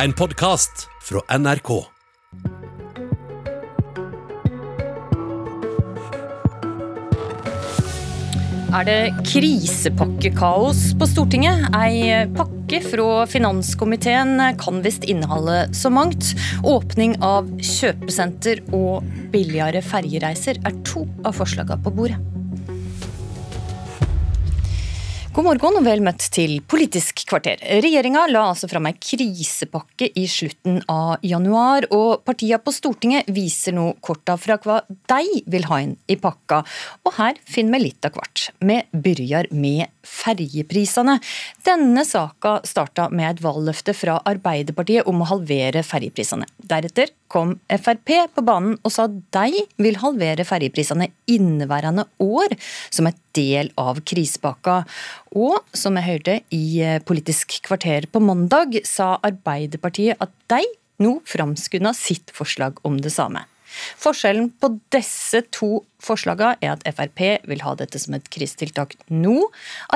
En podkast fra NRK. Er det krisepakkekaos på Stortinget? Ei pakke fra finanskomiteen kan visst inneholde så mangt. Åpning av kjøpesenter og billigere ferjereiser er to av forslagene på bordet. God morgen og vel møtt til Politisk kvarter. Regjeringa la altså fram ei krisepakke i slutten av januar, og partiene på Stortinget viser nå korta fra hva de vil ha inn i pakka. Og her finner vi litt av hvert. Vi begynner med ferjeprisene. Denne saka starta med et valgløfte fra Arbeiderpartiet om å halvere ferjeprisene. Deretter kom Frp på banen og sa de vil halvere ferjeprisene inneværende år, som et del av krisepakka. Og som jeg hørte i Politisk kvarter på mandag, sa Arbeiderpartiet at de nå framskunda sitt forslag om det samme. Forskjellen på disse to forslagene er at Frp vil ha dette som et krisetiltak nå.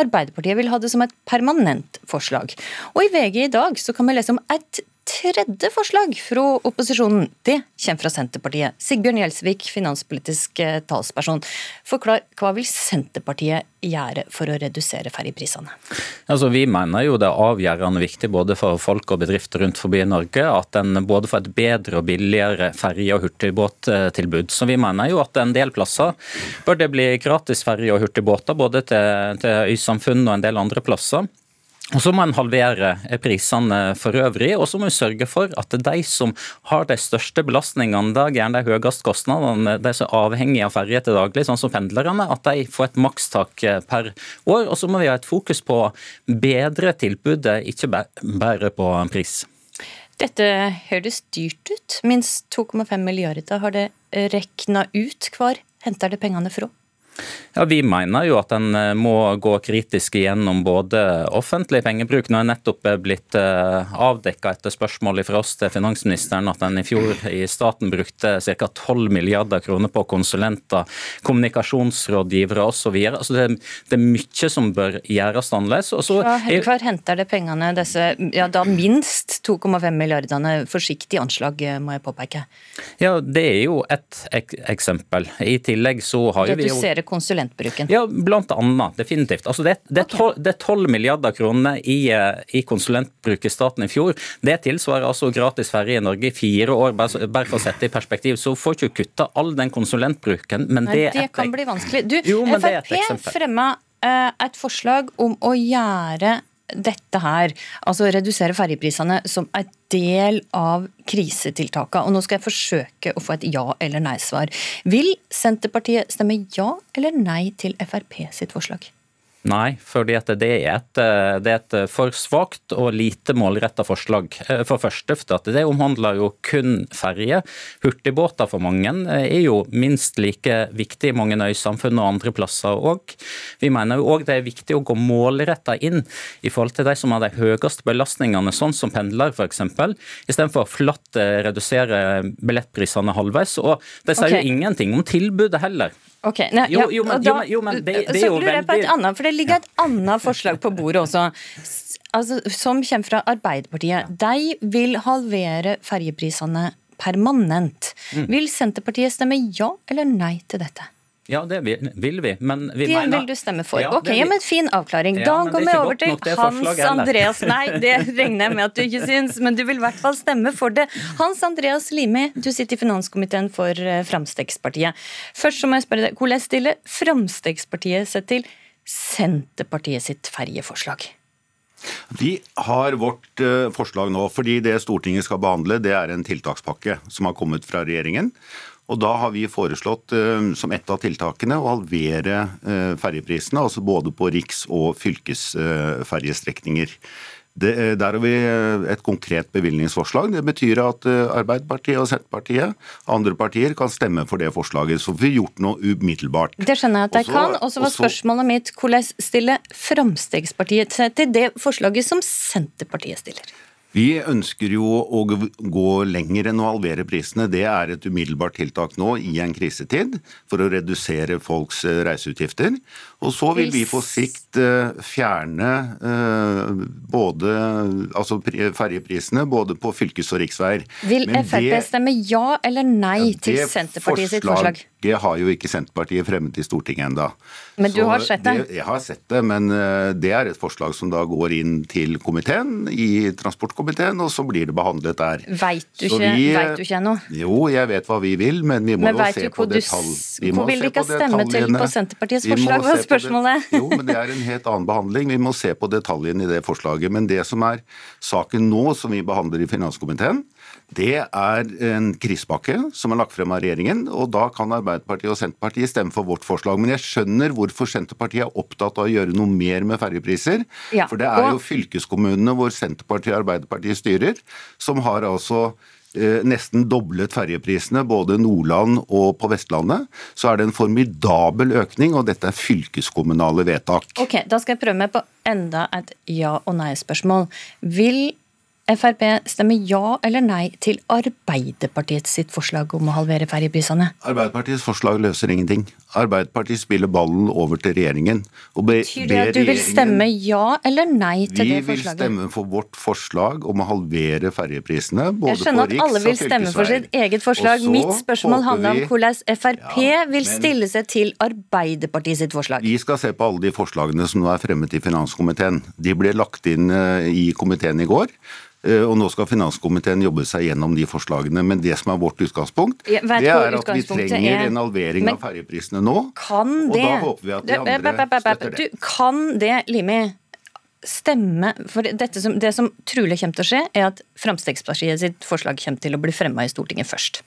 Arbeiderpartiet vil ha det som et permanent forslag. Og i VG i dag så kan vi lese om et tredje forslag fra opposisjonen. Det kommer fra Senterpartiet. Sigbjørn Gjelsvik, finanspolitisk eh, talsperson. Forklar, hva vil Senterpartiet gjøre for å redusere ferjeprisene? Altså, vi mener jo det er avgjørende viktig både for folk og bedrifter rundt forbi Norge at en både får et bedre og billigere ferje- og hurtigbåttilbud. Så vi mener jo at en del plasser bør det bli gratis ferje- og hurtigbåter, både til, til øysamfunn og en del andre plasser. Og Så må en halvere prisene for øvrig, og så må vi sørge for at de som har de største belastningene, da gjerne de høyeste kostnadene, de som er avhengige av ferje til daglig, sånn som pendlerne, at de får et makstak per år. Og så må vi ha et fokus på bedre tilbudet, ikke bare på pris. Dette høres dyrt ut. Minst 2,5 milliarder. Har det regna ut hvor henter det pengene fra? Ja, Vi mener jo at en eh, må gå kritisk igjennom både offentlig pengebruk. Nå er nettopp blitt eh, avdekka etter spørsmål fra oss til finansministeren at en i fjor i staten brukte ca. 12 milliarder kroner på konsulenter, kommunikasjonsrådgivere osv. Altså det, det er mye som bør gjøres annerledes. Hvor henter det pengene, disse ja, da minst 2,5 milliardene? Forsiktig anslag, eh, må jeg påpeke. Ja, Det er jo et ek eksempel. I tillegg så har vi jo konsulentbruken? Ja, blant annet. Definitivt. Altså det, det, okay. er 12 milliarder kroner i, eh, i, konsulentbruk i staten i fjor. Det tilsvarer altså gratis ferje i Norge i fire år, bare, bare for å sette i perspektiv. Så får ikke kutta all den konsulentbruken, men Nei, det, det kan bli vanskelig. Du, jo, Frp fremma uh, et forslag om å gjøre dette her, altså redusere ferjeprisene som en del av krisetiltakene. Og nå skal jeg forsøke å få et ja- eller nei-svar. Vil Senterpartiet stemme ja eller nei til Frp sitt forslag? Nei, fordi det er, et, eh, det er et for svakt og lite målretta forslag. Eh, for første, for det omhandler jo kun ferje. Hurtigbåter for mange eh, er jo minst like viktig i mange øysamfunn og andre plasser òg. Vi mener jo òg det er viktig å gå målretta inn i forhold til de som har de høyeste belastningene, sånn som pendler f.eks., istedenfor flatt redusere billettprisene halvveis. Og det sier okay. jo ingenting om tilbudet heller. Ok, Nei, jo, jo, men, da, jo, men det, det, er jo veldig på et annet, For det ligger et annet forslag på bordet også, altså, som kommer fra Arbeiderpartiet. De vil halvere ferjeprisene permanent. Mm. Vil Senterpartiet stemme ja eller nei til dette? Ja, det vil vi, men vi det mener vil du stemme for. Ja, ok, ja, men Fin avklaring. Da går vi over til Hans Andreas Nei, det regner jeg med at du ikke syns, men du vil i hvert fall stemme for det. Hans Andreas Limi, du sitter i finanskomiteen for Frp. Først så må jeg spørre deg, hvordan stiller Frp seg til Senterpartiet sitt ferjeforslag? Vi har vårt uh, forslag nå, fordi det Stortinget skal behandle, det er en tiltakspakke som har kommet fra regjeringen. Og Da har vi foreslått uh, som et av tiltakene å halvere uh, ferjeprisene, altså både på riks- og fylkesferjestrekninger. Uh, der har vi et konkret bevilgningsforslag. Det betyr at Arbeiderpartiet og Senterpartiet og andre partier kan stemme for det forslaget. Så vi har gjort noe umiddelbart. Det skjønner jeg at jeg kan. Og så var spørsmålet mitt hvordan stiller Fremskrittspartiet seg til det forslaget som Senterpartiet stiller? Vi ønsker jo å gå lenger enn å halvere prisene. Det er et umiddelbart tiltak nå i en krisetid for å redusere folks eh, reiseutgifter. Og så vil vi på sikt eh, fjerne eh, både altså ferjeprisene både på fylkes- og riksveier. Vil Frp stemme ja eller nei til Senterpartiet sitt forslag? Det har jo ikke Senterpartiet fremmet i Stortinget enda. Men du så har sett det? det? Jeg har sett det, men det er et forslag som da går inn til komiteen i transportkomiteen, og så blir det behandlet der. Veit du, ikke, vi, vet du ikke ennå? Jo, jeg vet hva vi vil, men vi må men jo se på detalj. Hvor vil du ikke stemme til på Senterpartiets forslag, var spørsmålet? jo, men det er en helt annen behandling. Vi må se på detaljene i det forslaget. Men det som er saken nå, som vi behandler i finanskomiteen, det er en krisepakke som er lagt frem av regjeringen. og Da kan Arbeiderpartiet og Senterpartiet stemme for vårt forslag. Men jeg skjønner hvorfor Senterpartiet er opptatt av å gjøre noe mer med ferjepriser. Ja, for det er jo fylkeskommunene hvor Senterpartiet og Arbeiderpartiet styrer, som har altså eh, nesten doblet ferjeprisene, både Nordland og på Vestlandet. Så er det en formidabel økning, og dette er fylkeskommunale vedtak. Ok, Da skal jeg prøve meg på enda et ja- og nei-spørsmål. Vil Frp stemmer ja eller nei til Arbeiderpartiets sitt forslag om å halvere ferjeprisene? Arbeiderpartiets forslag løser ingenting. Arbeiderpartiet spiller ballen over til regjeringen. Betyr det at du vil stemme ja eller nei til det forslaget? Vi vil stemme for vårt forslag om å halvere ferjeprisene. Jeg skjønner at alle vil stemme for sitt eget forslag. Mitt spørsmål handler om hvordan Frp ja, vil stille seg til Arbeiderpartiet sitt forslag. Vi skal se på alle de forslagene som nå er fremmet i finanskomiteen. De ble lagt inn eh, i komiteen i går. Eh, og nå skal finanskomiteen jobbe seg gjennom de forslagene. Men det som er vårt utgangspunkt, det er at vi trenger en halvering av ferjeprisene nå. Kan det, og da håper vi at de andre støtter det. Du, kan det, Limi, stemme For som, det som trolig kommer til å skje, er at Fremskrittspartiet sitt forslag kommer til å bli fremma i Stortinget først.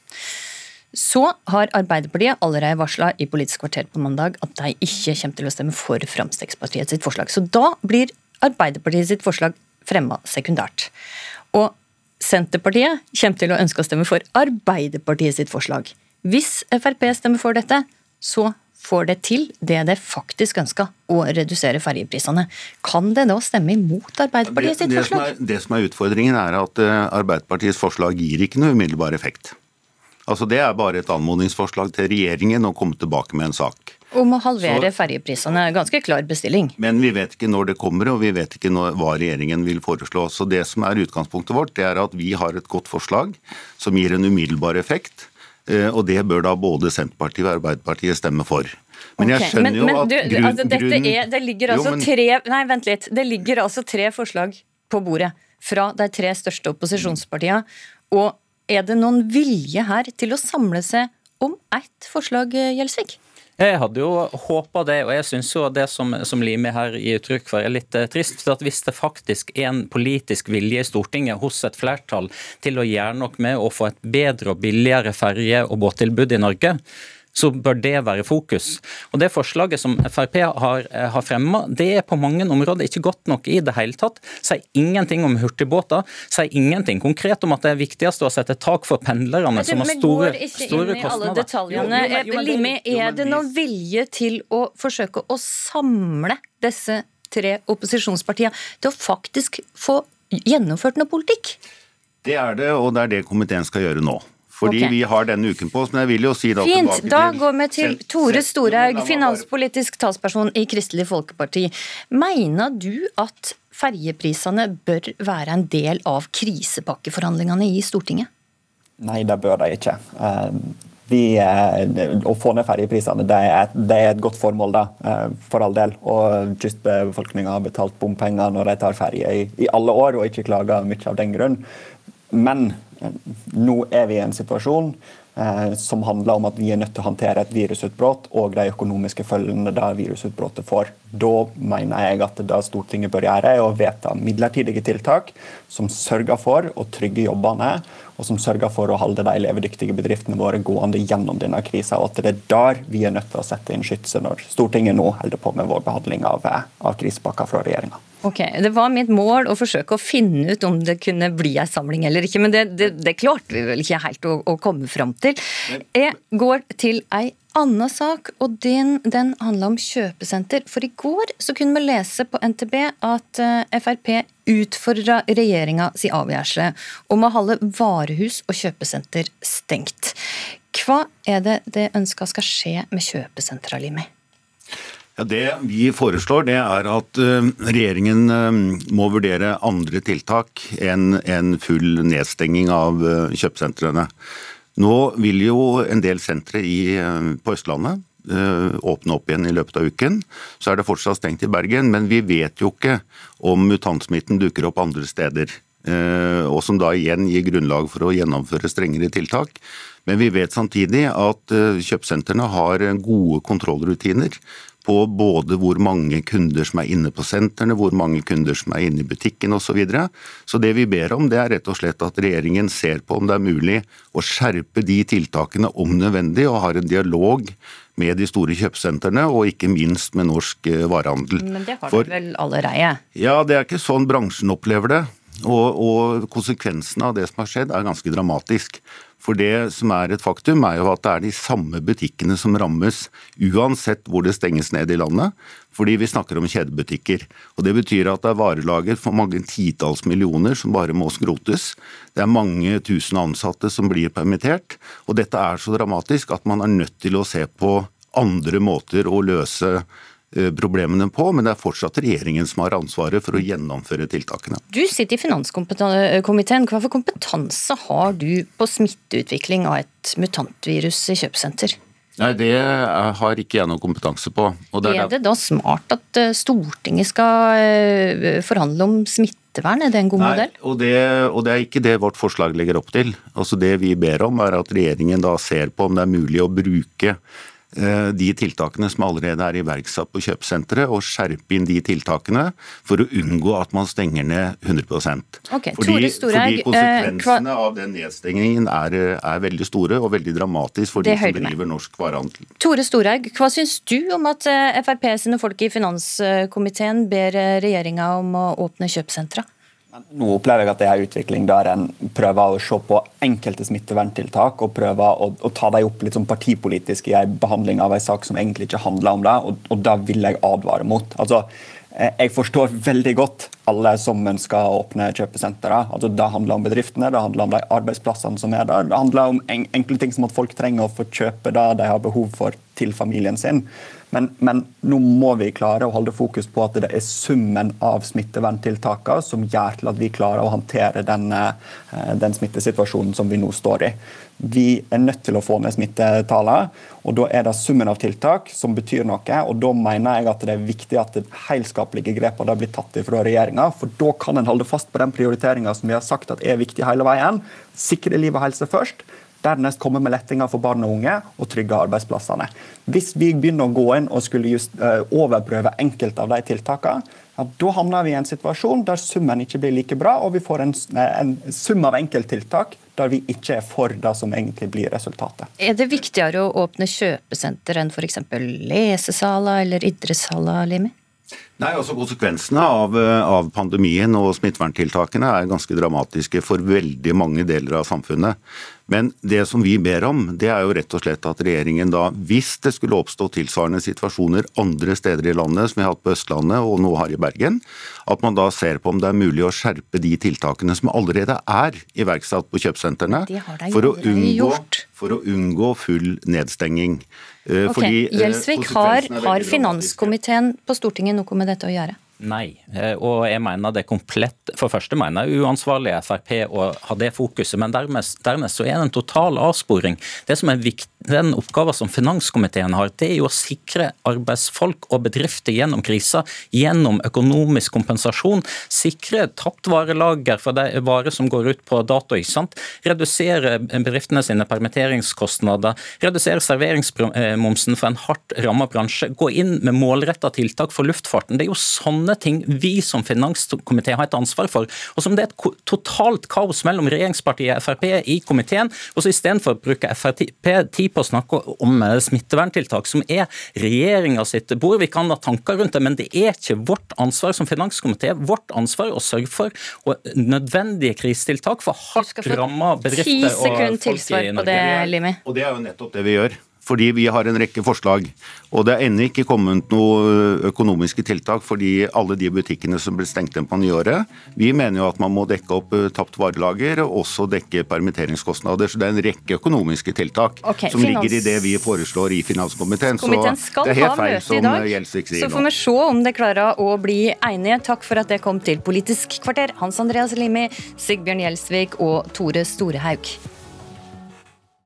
Så har Arbeiderpartiet allerede varsla i Politisk kvarter på mandag at de ikke kommer til å stemme for Fremskrittspartiet sitt forslag. Så da blir Arbeiderpartiet sitt forslag fremma sekundært. Og Senterpartiet kommer til å ønske å stemme for Arbeiderpartiet sitt forslag. Hvis Frp stemmer for dette, så får det til det det faktisk ønska, å redusere ferjeprisene. Kan det da stemme imot Arbeiderpartiet sitt forslag? Det, det, som er, det som er utfordringen, er at eh, Arbeiderpartiets forslag gir ikke noe umiddelbar effekt. Altså Det er bare et anmodningsforslag til regjeringen å komme tilbake med en sak. Om å halvere ferjeprisene. Ganske klar bestilling. Men vi vet ikke når det kommer, og vi vet ikke når, hva regjeringen vil foreslå. Så det som er utgangspunktet vårt, det er at vi har et godt forslag som gir en umiddelbar effekt. Eh, og det bør da både Senterpartiet og Arbeiderpartiet stemme for. Men jeg skjønner okay. men, jo at du, grunn, altså, grunn... er, det ligger altså jo, men... tre Nei, vent litt. Det ligger altså tre forslag på bordet fra de tre største opposisjonspartiene. Og er det noen vilje her til å samle seg om ett forslag, Gjelsvik? Jeg hadde jo håpa det, og jeg syns jo det som, som Limi her gir uttrykk for, er litt eh, trist. for at Hvis det faktisk er en politisk vilje i Stortinget hos et flertall til å gjøre noe med å få et bedre og billigere ferje- og båttilbud i Norge, så bør det være fokus. Og Det forslaget som Frp har, eh, har fremma, det er på mange områder ikke godt nok i det hele tatt. Sier ingenting om hurtigbåter, sier ingenting konkret om at det er viktigst å sette tak for pendlerne, som har store, store kostnader. Detaljene. Jo, jo, jo, Limi, er det noen vilje til å forsøke å samle disse tre opposisjonspartiene til å faktisk få gjennomført noe politikk? Det er det, og det er det komiteen skal gjøre nå. Fordi okay. vi har denne uken på oss. Men jeg vil jo si da Fint. Da går vi til Tore Storhaug, finanspolitisk talsperson i Kristelig Folkeparti. Mener du at ferjeprisene bør være en del av krisepakkeforhandlingene i Stortinget? Nei, det bør de ikke. Eh, vi, eh, å få ned ferjeprisene det, det, er et godt formål, da, eh, for all del. Og kystbefolkninga har betalt bompenger når de tar ferje i, i, alle år, og ikke klager mye av den grunn. Men nå er vi i en situasjon eh, som handler om at vi er nødt til å håndtere et virusutbrudd og de økonomiske følgene det virusutbruddet får. Da mener jeg at det Stortinget bør gjøre, er å vedta midlertidige tiltak som sørger for å trygge jobbene, og som sørger for å holde de levedyktige bedriftene våre gående gjennom denne krisa. Og at det er der vi er nødt til å sette inn skytset når Stortinget nå holder på med vår behandling av, eh, av krisepakka fra regjeringa. Ok, Det var mitt mål å forsøke å finne ut om det kunne bli ei samling eller ikke, men det, det, det klarte vi vel ikke helt å, å komme fram til. Jeg går til ei annen sak, og den, den handla om kjøpesenter. For i går så kunne vi lese på NTB at uh, Frp utfordra regjeringa si avgjørelse om å holde varehus og kjøpesenter stengt. Hva er det det ønsker skal skje med kjøpesentra, Limi? Ja, Det vi foreslår, det er at uh, regjeringen uh, må vurdere andre tiltak enn en full nedstenging av uh, kjøpesentrene. Nå vil jo en del sentre på Østlandet åpne opp igjen i løpet av uken. Så er det fortsatt stengt i Bergen, men vi vet jo ikke om mutantsmitten dukker opp andre steder. Og som da igjen gir grunnlag for å gjennomføre strengere tiltak. Men vi vet samtidig at kjøpesentrene har gode kontrollrutiner på både hvor mange kunder som er inne på sentrene, hvor mange kunder som er inne i butikken osv. Så, videre. så det vi ber om, det er rett og slett at regjeringen ser på om det er mulig å skjerpe de tiltakene om nødvendig, og har en dialog med de store kjøpesentrene, og ikke minst med norsk eh, varehandel. Men det har de vel allerede? Ja, det er ikke sånn bransjen opplever det. Og, og konsekvensene av det som har skjedd, er ganske dramatisk. For det som er et faktum, er jo at det er de samme butikkene som rammes, uansett hvor det stenges ned i landet. Fordi vi snakker om kjedebutikker. Og Det betyr at det er varelager for mange titalls millioner som bare må skrotes. Det er mange tusen ansatte som blir permittert. Og dette er så dramatisk at man er nødt til å se på andre måter å løse problemene på, men det er fortsatt regjeringen som har ansvaret for å gjennomføre tiltakene. Du sitter i finanskomiteen. Hva for kompetanse har du på smitteutvikling av et mutantvirus i kjøpesenter? Nei, Det har ikke jeg noe kompetanse på. Det er, er, det da smart at eh, Stortinget skal eh, forhandle om smittevern? Er det en god Nei, modell? Og det, og det, er ikke det vårt forslag legger opp til. Altså Det vi ber om, er at regjeringen da ser på om det er mulig å bruke Eh, de tiltakene som allerede er iverksatt på kjøpesenteret, og skjerpe inn de tiltakene for å unngå at man stenger ned 100 okay, fordi, fordi, eh, konsekvensene av den nedstengingen er, er, veldig store og veldig dramatisk for de som driver norsk varehandel. Tore Storhaug, hva syns du om at eh, Frp sine folk i finanskomiteen ber regjeringa om å åpne kjøpesentra? Nå opplever jeg at det er en utvikling der en prøver å se på enkelte smitteverntiltak og prøver å, å ta dem opp litt sånn partipolitisk i en behandling av en sak som egentlig ikke handler om det, og, og det vil jeg advare mot. Altså, eh, jeg forstår veldig godt alle som ønsker å åpne kjøpesentre. Altså, det handler om bedriftene, det handler om de arbeidsplassene som er der. Det handler om enkle ting som at folk trenger å få kjøpe det de har behov for til familien sin. Men, men, nå må vi klare å holde fokus på at det er summen av smitteverntiltakene som gjør til at vi klarer å håndtere den, eh, den smittesituasjonen som vi nå står i. Vi er nødt til å få ned smittetallene, og da er det summen av tiltak som betyr noe. og Da mener jeg at det er viktig at det helskapelige grepene blir tatt fra regjeringa. For da kan en holde fast på den prioriteringa som vi har sagt at er viktig hele veien. Sikre liv og helse først. Dernest komme med lettinger for barn og unge og trygge arbeidsplassene. Hvis vi begynner å gå inn og skulle just, uh, overprøve enkelte av de tiltakene, ja, da havner vi i en situasjon der summen ikke blir like bra, og vi får en, eh, en sum av enkelttiltak der vi ikke er for det som egentlig blir resultatet. Er det viktigere å åpne kjøpesenter enn f.eks. lesesaler eller idrettshaller, Limi? Nei, altså Konsekvensene av, eh, av, pandemien og smitteverntiltakene er ganske dramatiske for veldig mange deler av samfunnet. Men det som vi ber om, det er jo rett og slett at regjeringen da, hvis det skulle oppstå tilsvarende situasjoner andre steder i landet, som vi har hatt på Østlandet og nå har i Bergen, at man da ser på om det er mulig å skjerpe de tiltakene som allerede er iverksatt på kjøpesentrene, for, for, å unngå full nedstenging. Eh, okay. Fordi, eh, Gjelsvik, har, har finanskomiteen på Stortinget noe med dette å gjøre? Nei, eh, og jeg mener det er komplett For første mener jeg uansvarlig Frp å ha det fokuset, men dernest, dernest så er det en total avsporing. Det som er viktig, Den oppgaven som finanskomiteen har, det er jo å sikre arbeidsfolk og bedrifter gjennom krisa, gjennom økonomisk kompensasjon. Sikre tapt varelager for de varer som går ut på dato. ikke sant? Redusere bedriftene sine permitteringskostnader. Redusere serveringsmomsen for en hardt ramma bransje. Gå inn med målretta tiltak for luftfarten. Det er jo sånne sånne ting vi som finanskomité har et ansvar for. Og som det er et totalt kaos mellom regjeringspartiet og Frp i komiteen. Og så istedenfor å bruke Frp tid på å snakke om eh, smitteverntiltak, som er regjeringa sitt bord. Vi kan ha tanker rundt det, men det er ikke vårt ansvar som finanskomité. Vårt ansvar å sørge for nødvendige krisetiltak for hardt ramma bedrifter og folk i Norge. På det, Limi. Og det er jo nettopp det vi gjør. Fordi vi har en rekke forslag. Og det er ennå ikke kommet noen økonomiske tiltak fordi alle de butikkene som ble stengt ned på nyåret. Vi mener jo at man må dekke opp tapt varelager og også dekke permitteringskostnader. Så det er en rekke økonomiske tiltak okay, som finans... ligger i det vi foreslår i finanskomiteen. Så det er helt feil som Gjelsvik sier nå. Så får vi se om det klarer å bli enige. Takk for at det kom til Politisk kvarter, Hans Andreas Limi, Sigbjørn Gjelsvik og Tore Storehaug.